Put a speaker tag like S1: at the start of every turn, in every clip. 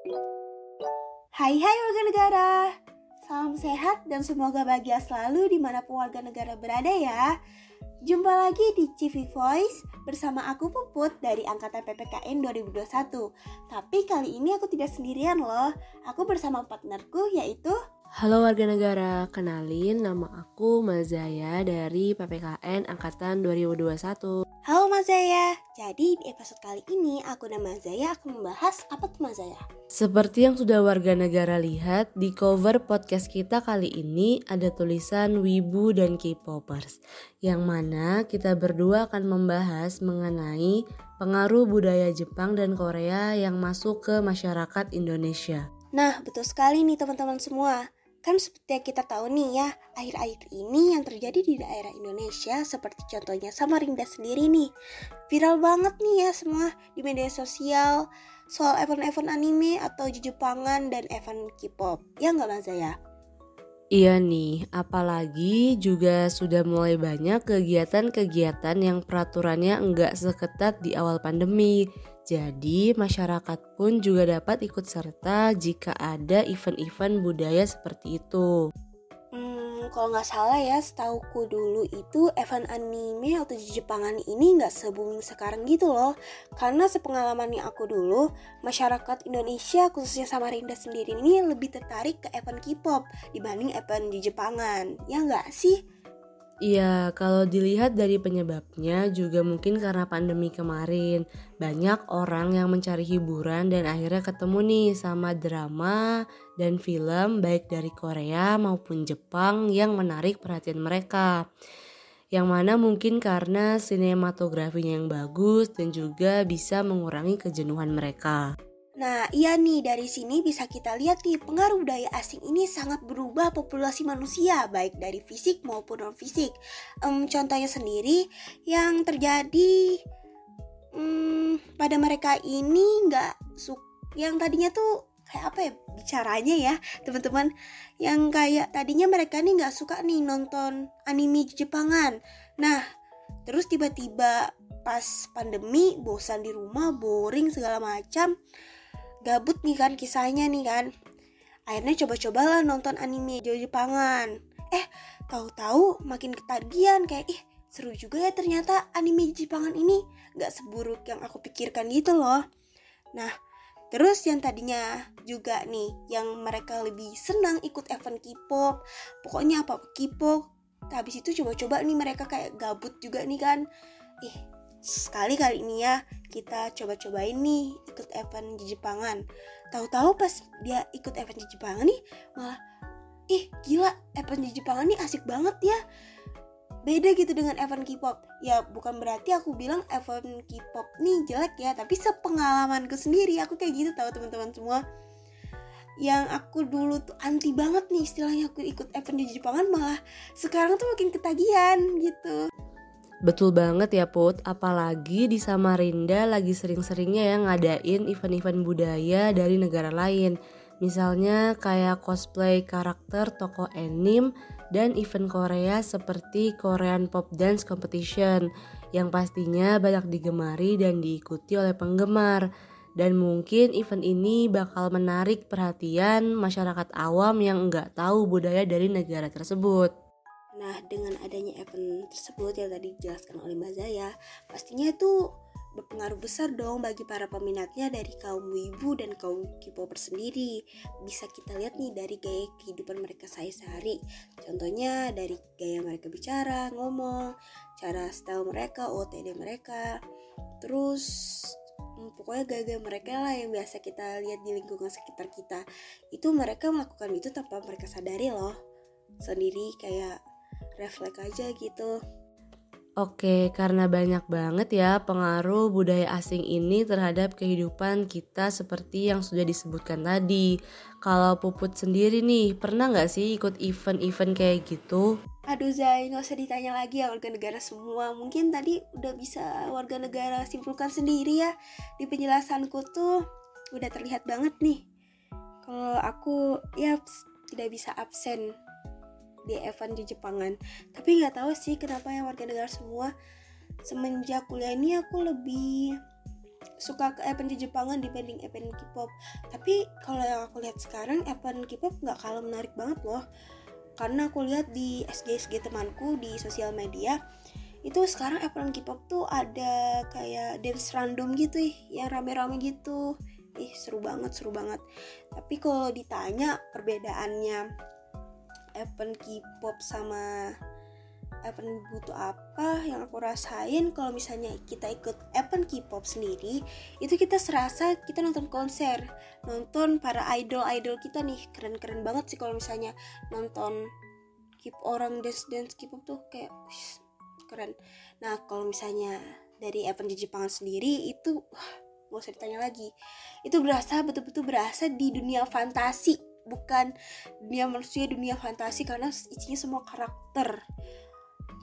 S1: Hai hai warga negara. Salam sehat dan semoga bahagia selalu di mana pun warga negara berada ya. Jumpa lagi di Civi Voice bersama aku Puput dari Angkatan PPKN 2021 Tapi kali ini aku tidak sendirian loh. Aku bersama partnerku yaitu
S2: Halo warga negara, kenalin nama aku Mazaya dari PPKN Angkatan 2021.
S1: Halo Mazaya, jadi di episode kali ini aku dan Mazaya akan membahas apa tuh Mazaya?
S2: Seperti yang sudah warga negara lihat, di cover podcast kita kali ini ada tulisan Wibu dan K-popers, yang mana kita berdua akan membahas mengenai pengaruh budaya Jepang dan Korea yang masuk ke masyarakat Indonesia.
S1: Nah, betul sekali nih teman-teman semua. Kan seperti yang kita tahu nih ya, akhir-akhir ini yang terjadi di daerah Indonesia seperti contohnya Samarinda sendiri nih. Viral banget nih ya semua di media sosial soal event-event anime atau Jepangan dan event K-pop. Ya nggak Mas Zaya?
S2: Iya nih, apalagi juga sudah mulai banyak kegiatan-kegiatan yang peraturannya enggak seketat di awal pandemi. Jadi masyarakat pun juga dapat ikut serta jika ada event-event budaya seperti itu.
S1: Kalau nggak salah ya, setauku dulu itu event anime atau Jepangan ini nggak se-booming sekarang gitu loh. Karena sepengalamannya aku dulu, masyarakat Indonesia khususnya Samarinda sendiri ini lebih tertarik ke event K-pop dibanding event di Jepangan. Ya nggak sih?
S2: Iya, kalau dilihat dari penyebabnya juga mungkin karena pandemi kemarin. Banyak orang yang mencari hiburan dan akhirnya ketemu nih sama drama dan film baik dari Korea maupun Jepang yang menarik perhatian mereka. Yang mana mungkin karena sinematografinya yang bagus dan juga bisa mengurangi kejenuhan mereka.
S1: Nah, iya nih, dari sini bisa kita lihat nih, pengaruh budaya asing ini sangat berubah populasi manusia, baik dari fisik maupun non-fisik. Um, contohnya sendiri, yang terjadi um, pada mereka ini nggak suka, yang tadinya tuh kayak apa ya bicaranya ya teman-teman yang kayak tadinya mereka nih nggak suka nih nonton anime Jepangan nah terus tiba-tiba pas pandemi bosan di rumah boring segala macam gabut nih kan kisahnya nih kan akhirnya coba-cobalah nonton anime Jepangan eh tahu-tahu makin ketagihan kayak ih seru juga ya ternyata anime Jepangan ini gak seburuk yang aku pikirkan gitu loh nah Terus yang tadinya juga nih yang mereka lebih senang ikut event K-pop, pokoknya apa K-pop. Habis itu coba-coba nih mereka kayak gabut juga nih kan. Ih, sekali kali ini ya kita coba-cobain nih ikut event di Jepangan. Tahu-tahu pas dia ikut event di Jepangan nih malah ih gila event di Jepangan nih asik banget ya. Beda gitu dengan event K-pop. Ya bukan berarti aku bilang event K-pop nih jelek ya, tapi sepengalamanku sendiri aku kayak gitu tahu teman-teman semua. Yang aku dulu tuh anti banget nih istilahnya aku ikut event di Jepangan malah sekarang tuh makin ketagihan gitu.
S2: Betul banget ya Put, apalagi di Samarinda lagi sering-seringnya ya ngadain event-event budaya dari negara lain. Misalnya kayak cosplay karakter tokoh anime dan event Korea seperti Korean Pop Dance Competition yang pastinya banyak digemari dan diikuti oleh penggemar. Dan mungkin event ini bakal menarik perhatian masyarakat awam yang nggak tahu budaya dari negara tersebut.
S1: Nah, dengan adanya event tersebut yang tadi dijelaskan oleh Mbak Zaya, pastinya itu berpengaruh besar dong bagi para peminatnya dari kaum wibu dan kaum K-popper sendiri. Bisa kita lihat nih dari gaya kehidupan mereka sehari-hari. Contohnya dari gaya mereka bicara, ngomong, cara style mereka, OTD mereka. Terus hmm, pokoknya gaya-gaya mereka lah yang biasa kita lihat di lingkungan sekitar kita. Itu mereka melakukan itu tanpa mereka sadari loh. Sendiri kayak refleks aja gitu.
S2: Oke, karena banyak banget ya pengaruh budaya asing ini terhadap kehidupan kita seperti yang sudah disebutkan tadi. Kalau Puput sendiri nih, pernah nggak sih ikut event-event kayak gitu?
S1: Aduh Zai, nggak usah ditanya lagi ya warga negara semua. Mungkin tadi udah bisa warga negara simpulkan sendiri ya. Di penjelasanku tuh udah terlihat banget nih. Kalau aku ya tidak bisa absen di event di Jepangan tapi nggak tahu sih kenapa yang warga negara semua semenjak kuliah ini aku lebih suka ke event di Jepangan dibanding event K-pop. Tapi kalau yang aku lihat sekarang event K-pop nggak kalah menarik banget loh. Karena aku lihat di SG-SG temanku di sosial media itu sekarang event K-pop tuh ada kayak dance random gitu ih, yang rame-rame gitu. Ih seru banget, seru banget. Tapi kalau ditanya perbedaannya event K-pop sama event butuh apa? Yang aku rasain kalau misalnya kita ikut event K-pop sendiri itu kita serasa kita nonton konser. Nonton para idol-idol kita nih. Keren-keren banget sih kalau misalnya nonton keep orang dance dance K-pop tuh kayak keren. Nah kalau misalnya dari event di Jepang sendiri itu wah gak usah ditanya lagi. Itu berasa betul-betul berasa di dunia fantasi bukan dunia manusia dunia fantasi karena isinya semua karakter.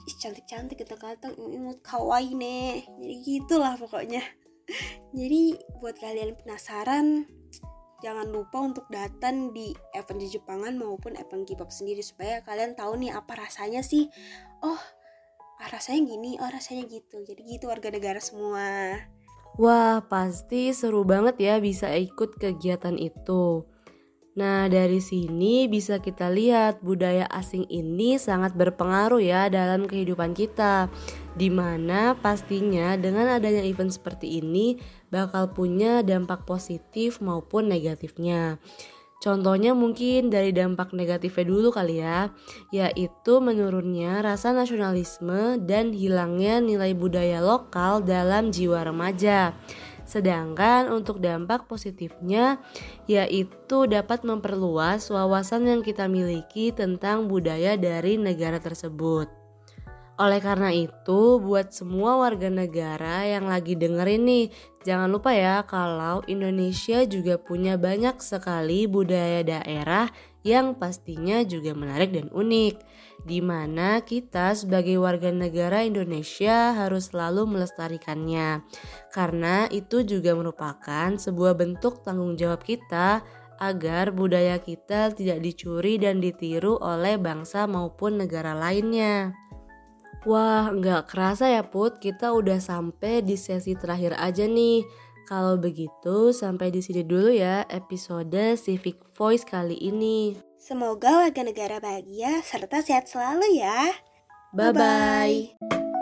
S1: Cantik-cantik kata-kata imut kawaii nih. Jadi gitulah pokoknya. Jadi buat kalian penasaran jangan lupa untuk datang di event di Jepangan maupun event K-pop sendiri supaya kalian tahu nih apa rasanya sih. Oh ah, rasanya gini oh rasanya gitu. Jadi gitu warga negara semua.
S2: Wah, pasti seru banget ya bisa ikut kegiatan itu. Nah, dari sini bisa kita lihat budaya asing ini sangat berpengaruh ya dalam kehidupan kita. Di mana pastinya dengan adanya event seperti ini bakal punya dampak positif maupun negatifnya. Contohnya mungkin dari dampak negatifnya dulu kali ya, yaitu menurunnya rasa nasionalisme dan hilangnya nilai budaya lokal dalam jiwa remaja. Sedangkan untuk dampak positifnya yaitu dapat memperluas wawasan yang kita miliki tentang budaya dari negara tersebut. Oleh karena itu, buat semua warga negara yang lagi dengerin nih, jangan lupa ya kalau Indonesia juga punya banyak sekali budaya daerah yang pastinya juga menarik dan unik. Di mana kita sebagai warga negara Indonesia harus selalu melestarikannya. Karena itu juga merupakan sebuah bentuk tanggung jawab kita agar budaya kita tidak dicuri dan ditiru oleh bangsa maupun negara lainnya. Wah, nggak kerasa ya Put, kita udah sampai di sesi terakhir aja nih. Kalau begitu, sampai di sini dulu ya episode Civic Voice kali ini.
S1: Semoga warga negara bahagia serta sehat selalu ya.
S2: Bye-bye.